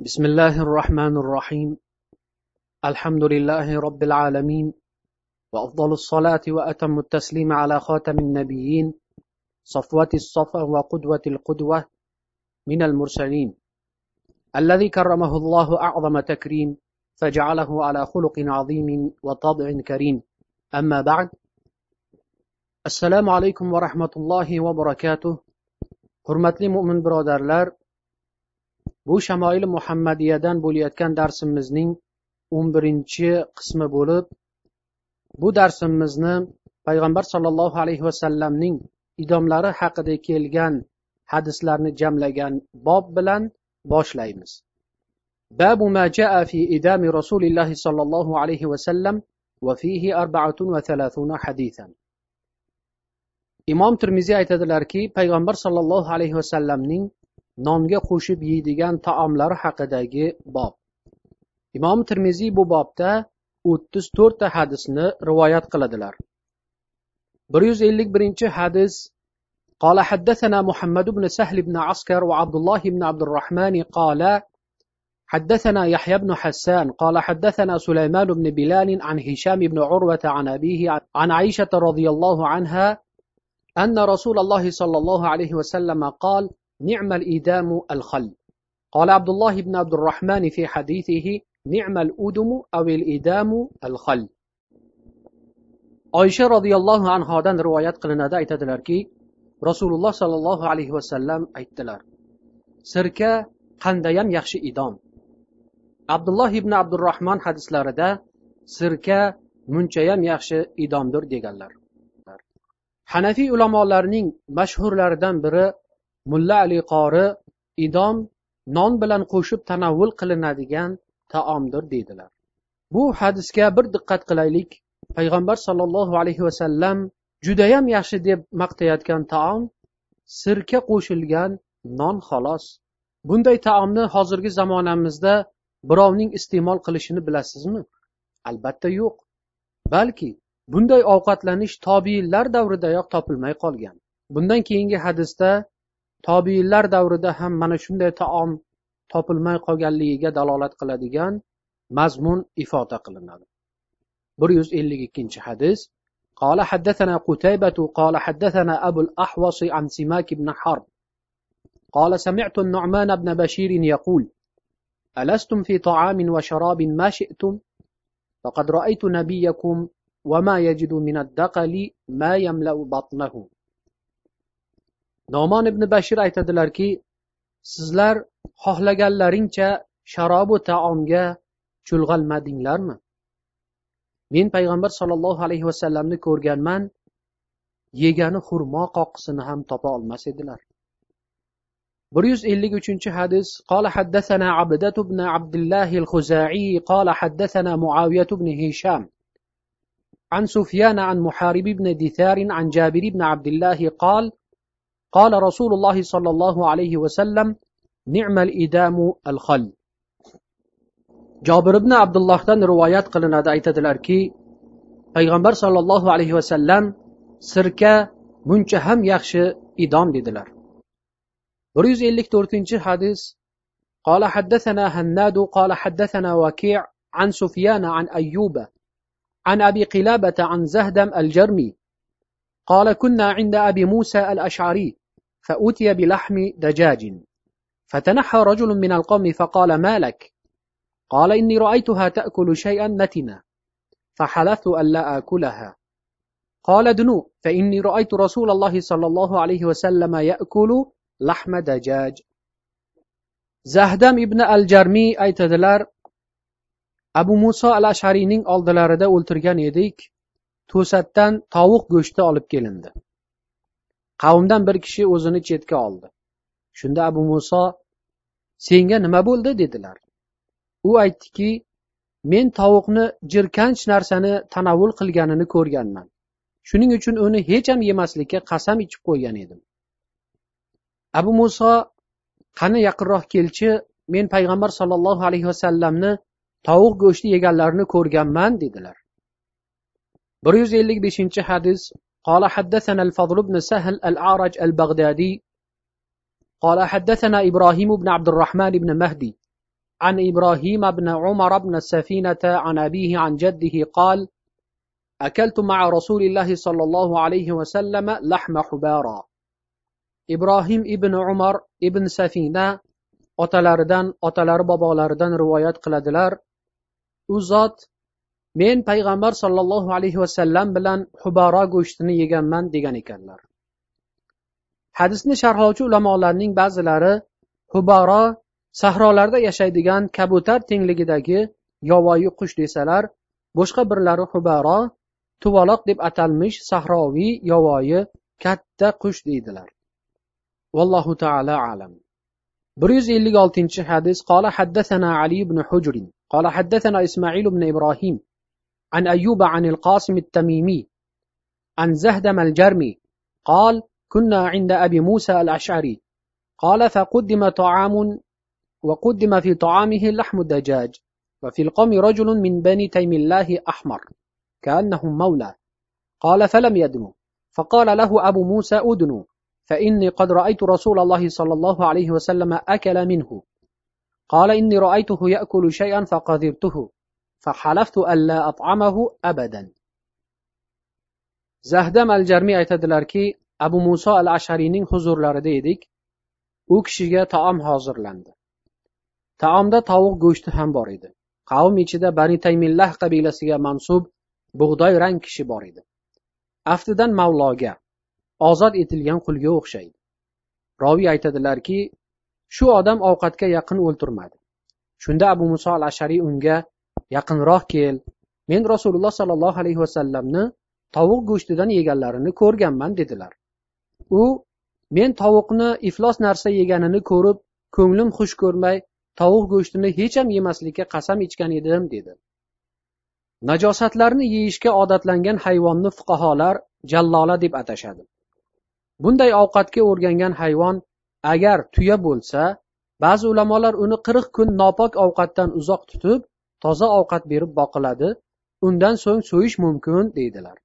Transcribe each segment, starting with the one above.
بسم الله الرحمن الرحيم. الحمد لله رب العالمين وأفضل الصلاة وأتم التسليم على خاتم النبيين صفوة الصفا وقدوة القدوة من المرسلين. الذي كرمه الله أعظم تكريم فجعله على خلق عظيم وطبع كريم. أما بعد السلام عليكم ورحمة الله وبركاته. hurmatli mo'min birodarlar bu shamoili muhammadiyadan bo'layotgan darsimizning o'n birinchi qismi bo'lib bu darsimizni payg'ambar sollallohu alayhi vasallamning idomlari haqida kelgan hadislarni jamlagan bob bilan boshlaymiz. Babu majaa fi idami rasulillahi sollallohu alayhi vasallam va fihi arbaatun va thalathuna hadisan imom termiziy aytadilarki payg'ambar sollallohu alayhi vasallamning nonga qo'shib yeydigan taomlari haqidagi bob. Imom termiziy bu bobda o'ttiz to'rtta hadisni rivoyat qiladilar. bir yuz ellik birinchi hadis قال حدثنا محمد بن سهل بن عسكر وعبد الله بن عبد الرحمن قال حدثنا يحيى بن حسان قال حدثنا سليمان بن بلال عن هشام بن عروة عن أبيه عن عائشة رضي الله عنها أن رسول الله صلى الله عليه وسلم قال نعم الإدام الخل قال عبد الله بن عبد الرحمن في حديثه نعم الأدم أو الإدام الخل oysha roziyallohu anhodan rivoyat qilinadi aytadilarki rasululloh sollallohu alayhi vasallam aytdilar sirka qandayam yaxshi idom abdulloh ibn abdurahmon hadislarida sirka munchayam yaxshi idomdir deganlar hanafiy ulamolarining mashhurlaridan biri mulla ali qori idom non bilan qo'shib tanovvul qilinadigan taomdir deydilar. Bu hadisga bir diqqat qilaylik. Payg'ambar sollallohu alayhi vasallam judayam yaxshi deb maqtayotgan taom sirka qo'shilgan non xolos. Bunday taomni hozirgi zamonamizda birovning iste'mol qilishini bilasizmi? Albatta yo'q. Balki bunday ovqatlanish tobiinlar davridayoq topilmay qolgan. Bundan keyingi hadisda tobiinlar davrida ham mana shunday taom topilmay qolganligiga dalolat qiladigan mazmun ifoda qilinadi bir yuz ellik ikkinchi hadis قال حدثنا قتيبة قال حدثنا أبو الأحوص عن سماك بن حرب قال سمعت النعمان بن بشير يقول ألستم في طعام وشراب ما شئتم فقد رأيت نبيكم وما يجد من الدقل ما يملأ بطنه nomon ibn bashir aytadilarki sizlar xohlaganlaringcha sharobu taomga chulg'almadinglarmi men payg'ambar sollallohu alayhi vasallamni ko'rganman yegani xurmo qoqisini ham topa olmas edilar bir yuz ellik uchinchi hadis قال حدثنا عبدة بن عبد الله الخزاعي قال حدثنا معاوية بن هشام عن سفيان عن محارب بن دثار عن جابر بن عبد الله قال قال رسول الله صلى الله عليه وسلم نعم الإدام الخل. جابر بن عبد الله تن روايات قلنا دعيت الأركي پیغمبر صلى الله عليه وسلم سركة منچ هم يخش إدام دیدلر بروز 54 حدث قال حدثنا هناد قال حدثنا وكيع عن سفيان عن أيوب عن أبي قلابة عن زهدم الجرمي قال كنا عند أبي موسى الأشعري فأتي بلحم دجاج فتنحى رجل من القوم فقال ما لك قال إني رأيتها تأكل شيئا نتنا فحلفت ألا آكلها قال دنو فإني رأيت رسول الله صلى الله عليه وسلم يأكل لحم دجاج زهدم ابن الجرمي aytadilar abu muso al ashariyning oldilarida o'ltirgan edik to'satdan tovuq go'shti olib kelindi qavmdan bir kishi o'zini chetga oldi. Shunda abu muso senga nima bo'ldi? dedilar. U aytdiki men tovuqni jirkanch narsani tanovvul qilganini ko'rganman. Shuning uchun uni hech ham yemaslikka qasam ichib qo'ygan edim. Abu muso qani yaqinroq kelchi men payg'ambar sollallohu alayhi vasallamni tovuq go'shti yeganlarini ko'rganman dedilar. Bir yuz ellik beshinchi hadis قال حدثنا الفضل بن سهل الأعرج البغدادي قال حدثنا إبراهيم بن عبد الرحمن بن مهدي عن إبراهيم بن عمر بن السفينة عن أبيه عن جده قال أكلت مع رسول الله صلى الله عليه وسلم لحم حبارا. ibrohim ibn umar ibn safina otalaridan otalari bobolaridan rivoyat qiladilar. Zot men payg'ambar sollallohu alayhi vasallam bilan hubaro go'shtini yeganman degan ekanlar hadisni sharhlovchi ulamolarning ba'zilari hubaro sahrolarda yashaydigan kabutar tengligidagi yovvoyi qush desalar boshqa birlari hubaro tuvaloq deb atalmish sahroviy yovvoyi katta qush deydilar vallohu taala alam bir yuz ellik oltinchi hadis qola haddathana ali ibn hujr قال حدثنا إسماعيل بن إبراهيم عن أيوب عن القاسم التميمي عن زهدم الجرمي قال كنا عند أبي موسى الأشعري قال فقدم طعام وقدم في طعامه لحم الدجاج وفي القوم رجل من بني تيم الله أحمر كأنهم مولى قال فلم يدنو فقال له أبو موسى أدنو فإني قد رأيت رسول الله صلى الله عليه وسلم أكل منه قال إني رأيته يأكل شيئا فقذرته فحلفت ألا أطعمه أبدا zahdam al jarmiy aytadilarki abu muso al ashariyning huzurlarida edik u kishiga taom hozirlandi taomda tovuq go'shti ham bor edi qavm ichida bani taymillah qabilasiga mansub bug'doy rang kishi bor edi aftidan mavloga ozod etilgan qulga o'xshaydi roviy aytadilarki shu odam ovqatga yaqin o'ltirmadi shunda abu muso al ashariy unga yaqinroq kel. Men rasululloh sollallohu alayhi vasallamni tovuq go'shtidan yeganlarini ko'rganman dedilar. U men tovuqni iflos narsa yeganini ko'rib ko'nglim xush ko'rmay tovuq go'shtini hecham yemaslikka qasam ichgan edim dedi. Najosatlarni yeyishga odatlangan hayvonni fuqaholar jallola deb atashadi. Bunday ovqatga o'rgangan hayvon agar tuya bo'lsa ba'zi ulamolar uni qirq kun nopok ovqatdan uzoq tutib toza ovqat berib boqiladi undan so'ng so'yish mumkin deydilar.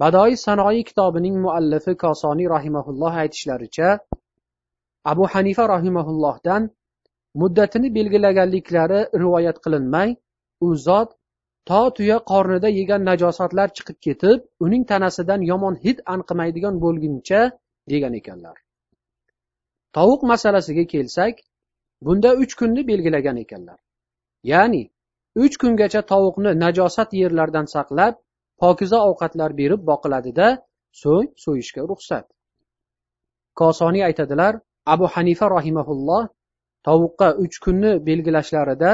Badoi sanoiy kitobining muallifi kosoniy rahimaulloh aytishlaricha abu hanifa rahimaullohdan muddatini belgilaganliklari rivoyat qilinmay u zot to tuya qornida yegan najosatlar chiqib ketib uning tanasidan yomon hid anqimaydigan bo'lguncha degan ekanlar. Tovuq masalasiga kelsak bunda uch kunni belgilagan ekanlar. ya'ni uch kungacha tovuqni najosat yerlardan saqlab pokiza ovqatlar berib boqiladida so'ng so'yishga ruxsat kosoniy aytadilar abu hanifa rahimaulloh tovuqqa uch kunni belgilashlarida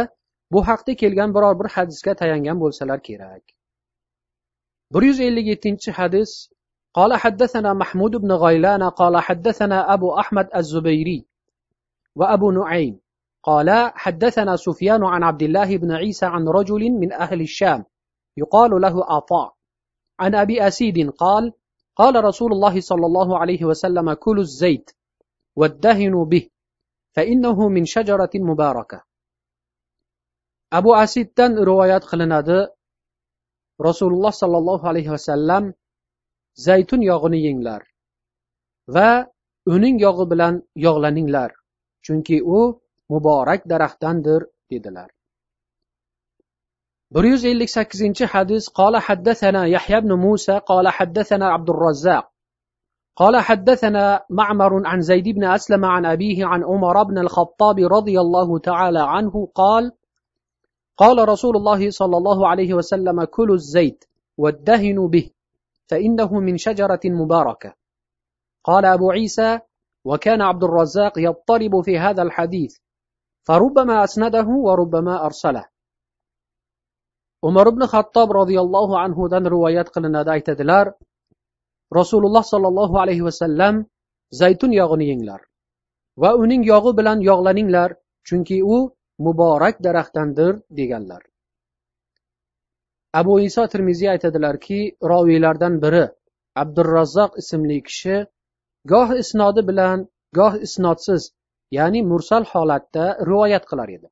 bu haqda kelgan biror bir hadisga tayangan bo'lsalar kerak bir yuz ellik yettinchi hadis قال حدثنا محمود بن غيلان قال حدثنا أبو أحمد الزبيري وأبو نعيم قال حدثنا سفيان عن عبد الله بن عيسى عن رجل من أهل الشام يقال له عطاء. عن أبي أسيد قال قال رسول الله صلى الله عليه وسلم كلوا الزيت وادهنوا به فإنه من شجرة مباركة. أبو أسيدdan rivoyat qilinadi rasululloh sollallohu alayhi vasallam zaytun yog'ini yenglar va uning yog'i bilan yog'laninglar chunki u muborak daraxtdandir dedilar bir yuz ellik sakkizinchi hadis qola haddathana yahya ibn musa qola haddathana abdurrazzaq قال حدثنا معمر عن زيد بن أسلم عن أبيه عن عمر بن الخطاب رضي الله تعالى عنه قال قال رسول الله صلى الله عليه وسلم كلوا الزيت وادهنوا به فإنه من شجرة مباركة قال أبو عيسى وكان عبد الرزاق يضطرب في هذا الحديث فربما أسنده وربما أرسله umar ibn xattob roziyallohu anhudan rivoyat qilinadi aytadilar rasululloh sollallohu alayhi vasallam zaytun yog'ini yenglar va uning yog'i bilan yog'laninglar chunki u muborak daraxtdandir deganlar abu iso termiziy aytadilarki roviylardan biri abdurazzoq ismli kishi goh isnodi bilan goh isnodsiz ya'ni mursal holatda rivoyat qilar edi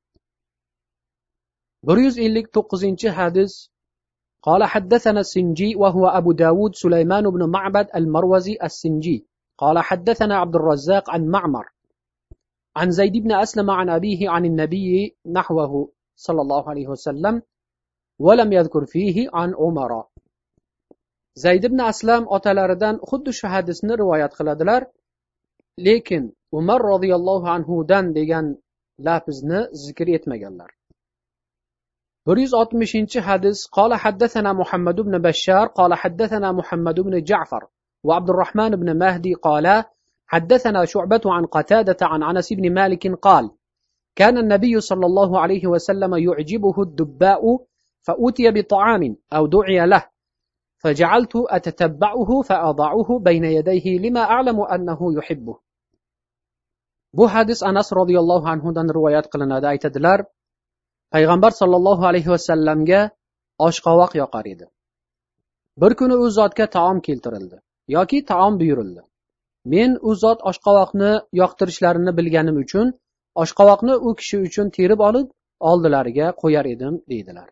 bir yuz ellik to'qqizinchi hadis قال حدثنا السنجي وهو أبو داود سليمان بن معبد المروزي السنجي قال حدثنا عبد الرزاق عن معمر عن زيد بن أسلم عن أبيه عن النبي نحوه صلى الله عليه وسلم ولم يذكر فيه عن عمر zayd ibn aslam otalaridan xuddi shu hadisni rivoyat qiladilar lekin umar roziyallohu anhudan degan lafzni zikr etmaganlar. bir yuz oltmishinchi hadis قال حدثنا محمد بن بشار قال حدثنا محمد بن جعفر وعبد الرحمن بن مهدي قال حدثنا شعبة عن قتادة عن أنس بن مالك قال كان النبي صلى الله عليه وسلم يعجبه الدباء فأتي بطعام أو دعي له فجعلت أتتبعه فأضعه بين يديه لما أعلم أنه يحبه bu hadis anas roziyallohu anhudan rivoyat qilinadi. Aytadilar payg'ambar sollallohu alayhi vasallamga oshqovoq yoqar edi. Bir kuni u zotga taom keltirildi yoki taom buyurildi. Men u zot oshqovoqni yoqtirishlarini bilganim uchun oshqovoqni u kishi uchun terib olib oldilariga qo'yar edim deydilar.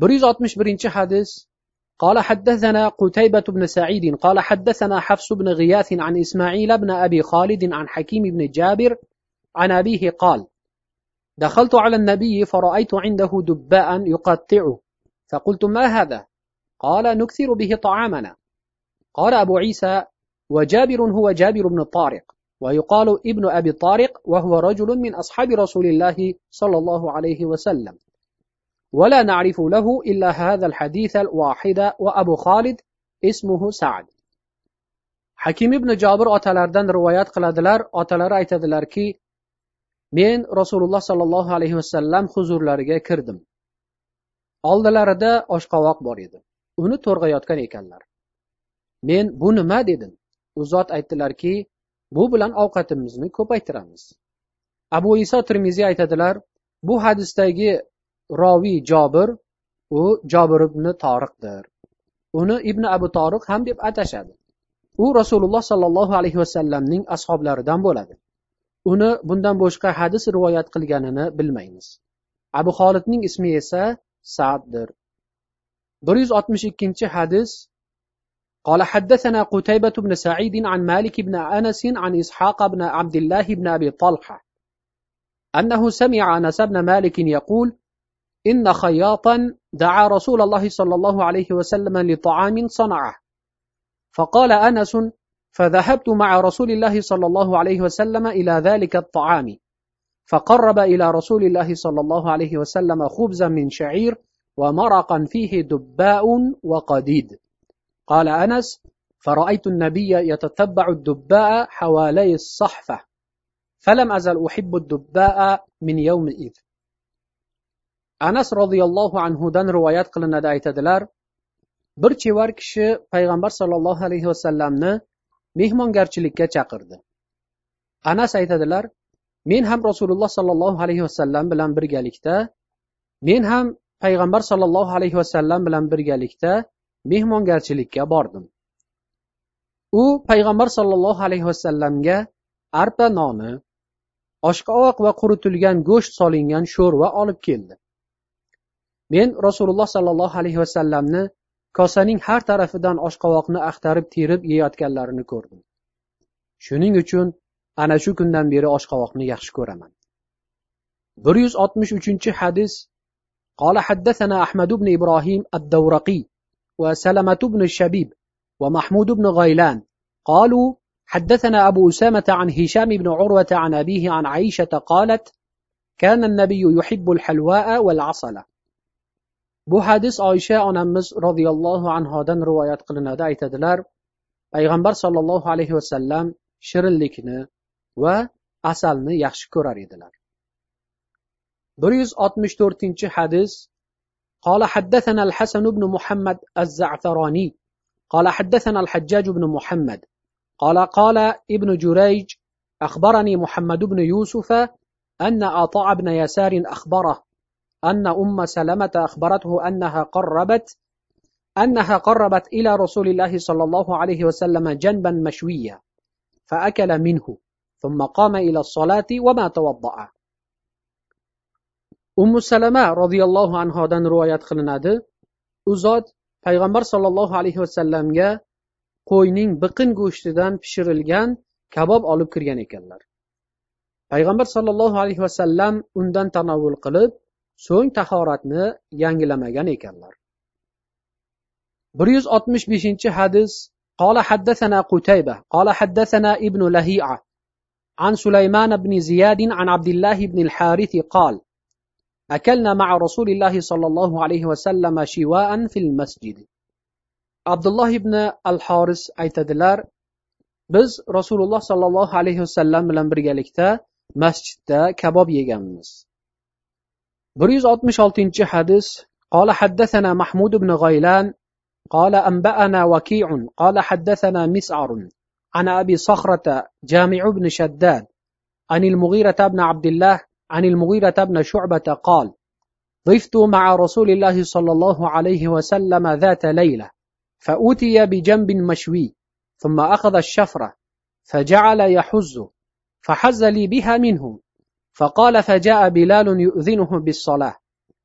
Bir yuz oltmish birinchi hadis قال حدثنا قتيبة بن سعيد قال حدثنا حفص بن غياث عن إسماعيل بن أبي خالد عن حكيم بن جابر عن أبيه قال دخلت على النبي فرأيت عنده دباء يقطعه فقلت ما هذا؟ قال نكثر به طعامنا. قال أبو عيسى وجابر هو جابر بن طارق ويقال ابن أبي طارق وهو رجل من أصحاب رسول الله صلى الله عليه وسلم. ولا نعرف له إلا هذا الحديث الواحد وأبو خالد اسمه سعد hakim ibn jobir otalaridan rivoyat qiladilar otalari aytadilarki men rasululloh sollallohu alayhi vasallam huzurlariga kirdim oldilarida oshqovoq bor edi uni to'rg'ayotgan ekanlar men bu nima dedim u zot aytdilarki bu bilan ovqatimizni ko'paytiramiz abu iso termiziy aytadilar bu hadisdagi roviy jobir u jobir ibn toriqdir uni ibn abu toriq ham deb atashadi u rasululloh sollallohu alayhi vasallamning ashoblaridan bo'ladi uni bundan boshqa hadis rivoyat qilganini bilmaymiz abu xolidning ismi esa saaddir bir yuz oltmish ikkinchi hadis قال حدثنا قتيبة بن سعيد عن مالك بن أنس عن إسحاق بن عبد الله بن أبي طلحة أنه سمع أنس بن مالك يقول إن خياطا دعا رسول الله صلى الله عليه وسلم لطعام صنعه. فقال أنس فذهبت مع رسول الله صلى الله عليه وسلم إلى ذلك الطعام. فقرب إلى رسول الله صلى الله عليه وسلم خبزا من شعير ومرقا فيه دباء وقديد. قال أنس فرأيت النبي يتتبع الدباء حوالي الصحفة فلم أزل أحب الدباء من يومئذ anas roziyallohu anhudan rivoyat qilinadi aytadilar bir chevar kishi payg'ambar sollallohu alayhi vasallamni mehmongarchilikka chaqirdi. Anas aytadilar men ham rasululloh sollallohu alayhi vasallam bilan birgalikda men ham payg'ambar sollallohu alayhi vasallam bilan birgalikda mehmongarchilikka bordim. U payg'ambar sollallohu alayhi vasallamga arpa noni oshqovoq va quritilgan go'sht solingan sho'rva olib keldi. Men rasululloh sollallohu alayhi vasallamni kosaning har tarafidan oshqovoqni axtarib terib yeyotganlarini ko'rdim shuning uchun ana shu kundan beri oshqovoqni yaxshi ko'raman bir yuz oltmish uchinchi hadis قال حدثنا أحمد بن إبراهيم الدورقي وسلمة بن الشبيب ومحمود بن غيلان قالوا حدثنا أبو أسامة عن هشام بن عروة عن أبيه عن عائشة قالت كان النبي يحب الحلواء والعسل bu hadis oysha onamiz roziyallohu anhodan rivoyat qilinadi aytadilar payg'ambar sollallohu alayhi vasallam shirinlikni va asalni yaxshi ko'rar edilar bir yuz oltmish to'rtinchi hadis قال حدثنا الحسن بن محمد الزعفراني قال حدثنا الحجاج بن محمد قال قال ابن جريج أخبرني محمد بن يوسف أن عطاء بن يسار أخبره أن أم سلمة أخبرته أنها قربت أنها قربت إلى رسول الله صلى الله عليه وسلم جنبا مشويا فأكل منه ثم قام إلى الصلاة وما توضأ ummu salama roziyallohu anhodan rivoyat qilinadi u zot payg'ambar sollallohu alayhi vasallamga qo'yning biqin go'shtidan pishirilgan kabob olib kirgan ekanlar payg'ambar sollallohu alayhi vasallam undan tanovul qilib so'ng tahoratni yangilamagan ekanlar bir yuz oltmish beshinchi hadis قال حدثنا قتيبة قال حدثنا ابن لهيعة عن سليمان بن زياد عن عبد الله بن الحارث قال أكلنا مع رسول الله صلى الله عليه وسلم شواء في المسجد عبد الله بن الحارث aytadilar biz rasululloh sollallohu alayhi vasallam bilan birgalikda masjidda kabob yeganmiz Bir yuz oltmish oltinchi hadis قال حدثنا محمود بن غيلان. قال أنبأنا وكيع. قال حدثنا مسعر عن أبي صخرة جامع بن شداد عن المغيرة بن عبد الله عن المغيرة بن شعبة قال ضفت مع رسول الله صلى الله عليه وسلم ذات ليلة فأوتي بجنب مشوي ثم أخذ الشفرة فجعل يحز فحز لي بها منه فقال فجاء بلال يؤذنه بالصلاة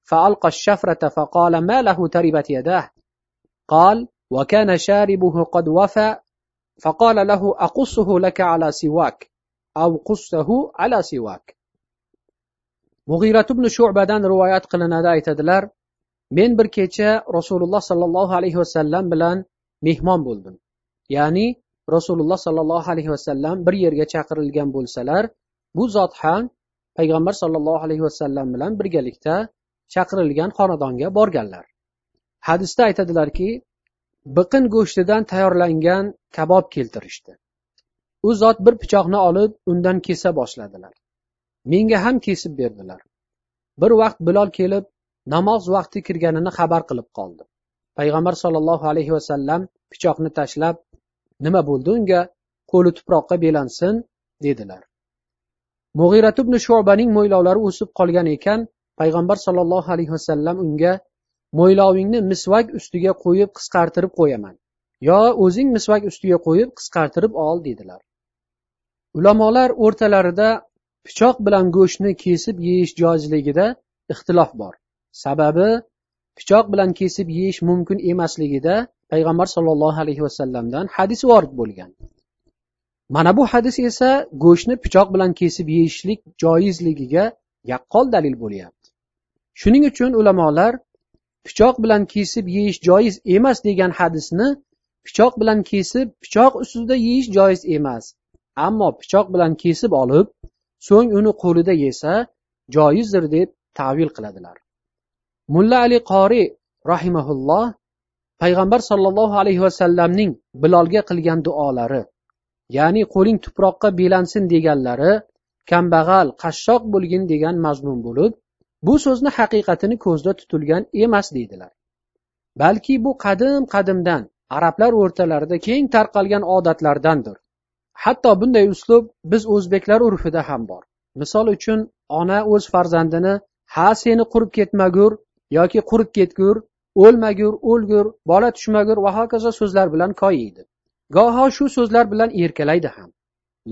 فألقى الشفرة فقال ما له تربت يداه قال وكان شاربه قد وفى فقال له أقصه لك على سواك أو قصه على سواك mug'iyrat ibn shubadan rivoyat qilinadi aytadilar men bir kecha rasululloh sollallohu alayhi vasallam bilan mehmon bo'ldim ya'ni rasululloh sollallohu alayhi vasallam bir yerga chaqirilgan bo'lsalar bu zot ham payg'ambar sollallohu alayhi vasallam bilan birgalikda chaqirilgan xonadonga borganlar. Hadisda aytadilarki biqin go'shtidan tayyorlangan kabob keltirishdi. U zot bir pichoqni olib undan kesa boshladilar. Menga ham kesib berdilar. Bir vaqt bilol kelib namoz vaqti kirganini xabar qilib qoldi. Payg'ambar sollallohu alayhi vasallam pichoqni tashlab nima bo'ldi unga? Qo'li tuproqqa belansin dedilar. Mug'irat ibn shubaning mo'ylovlari o'sib qolgan ekan payg'ambar sollallohu alayhi vasallam unga mo'ylovingni misvak ustiga qo'yib qisqartirib qo'yaman yo o'zing misvak ustiga qo'yib qisqartirib ol dedilar. Ulamolar o'rtalarida pichoq bilan go'shtni kesib yeyish joizligida ixtilof bor. Sababi pichoq bilan kesib yeyish mumkin emasligida payg'ambar sollallohu alayhi vasallamdan hadis vorid bo'lgan. Mana bu hadis esa go'shtni pichoq bilan kesib yeyishlik joizligiga yaqqol dalil bo'lyapti. Shuning uchun ulamolar pichoq bilan kesib yeyish joiz emas degan hadisni pichoq bilan kesib pichoq ustida yeyish joiz emas. Ammo pichoq bilan kesib olib so'ng uni qo'lida yesa joizdir deb tavil qiladilar. Mulla ali qori rahimaulloh payg'ambar sollallohu alayhi vasallamning bilolga qilgan duolari ya'ni qo'ling tuproqqa belansin deganlari kambag'al qashshoq bo'lgin degan mazmun bo'lib bu so'zni haqiqatini ko'zda tutilgan emas deydilar. Balki bu qadim qadimdan arablar o'rtalarida keng tarqalgan odatlardandir. Hatto bunday uslub biz o'zbeklar urfida ham bor. Misol uchun ona o'z farzandini ha seni qurib ketmagur yoki qurib ketgur o'lmagur o'lgur bola tushmagur va hokazo so'zlar bilan koyiydi goho shu so'zlar bilan erkalaydi ham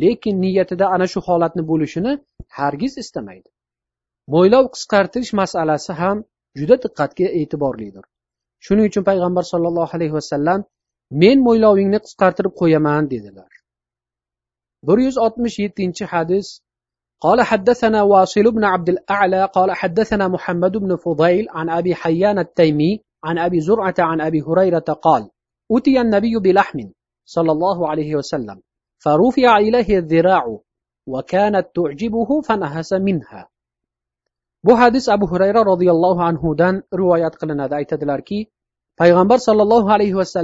lekin niyatida ana shu holatni bo'lishini hargiz istamaydi mo'ylov qisqartirish masalasi ham juda diqqatga e'tiborlidir shuning uchun payg'ambar sollallohu alayhi vasallam men mo'ylovingni qisqartirib qo'yaman dedilar bir yuz oltmish yettinchi hadis قال حدثنا واصل بن عبد الأعلى قال حدثنا محمد بن فضيل عن أبي حيان التيمي عن أبي زرعة عن أبي هريرة قال أتي النبي بلحم صلى الله عليه وسلم فرفع إليه الذراع وكانت تعجبه فنهس منها bu hadis abu hurayra roziyallohu anhudan rivoyat qilinadi aytadilarki payg'ambar sollallohu alayhi vasallam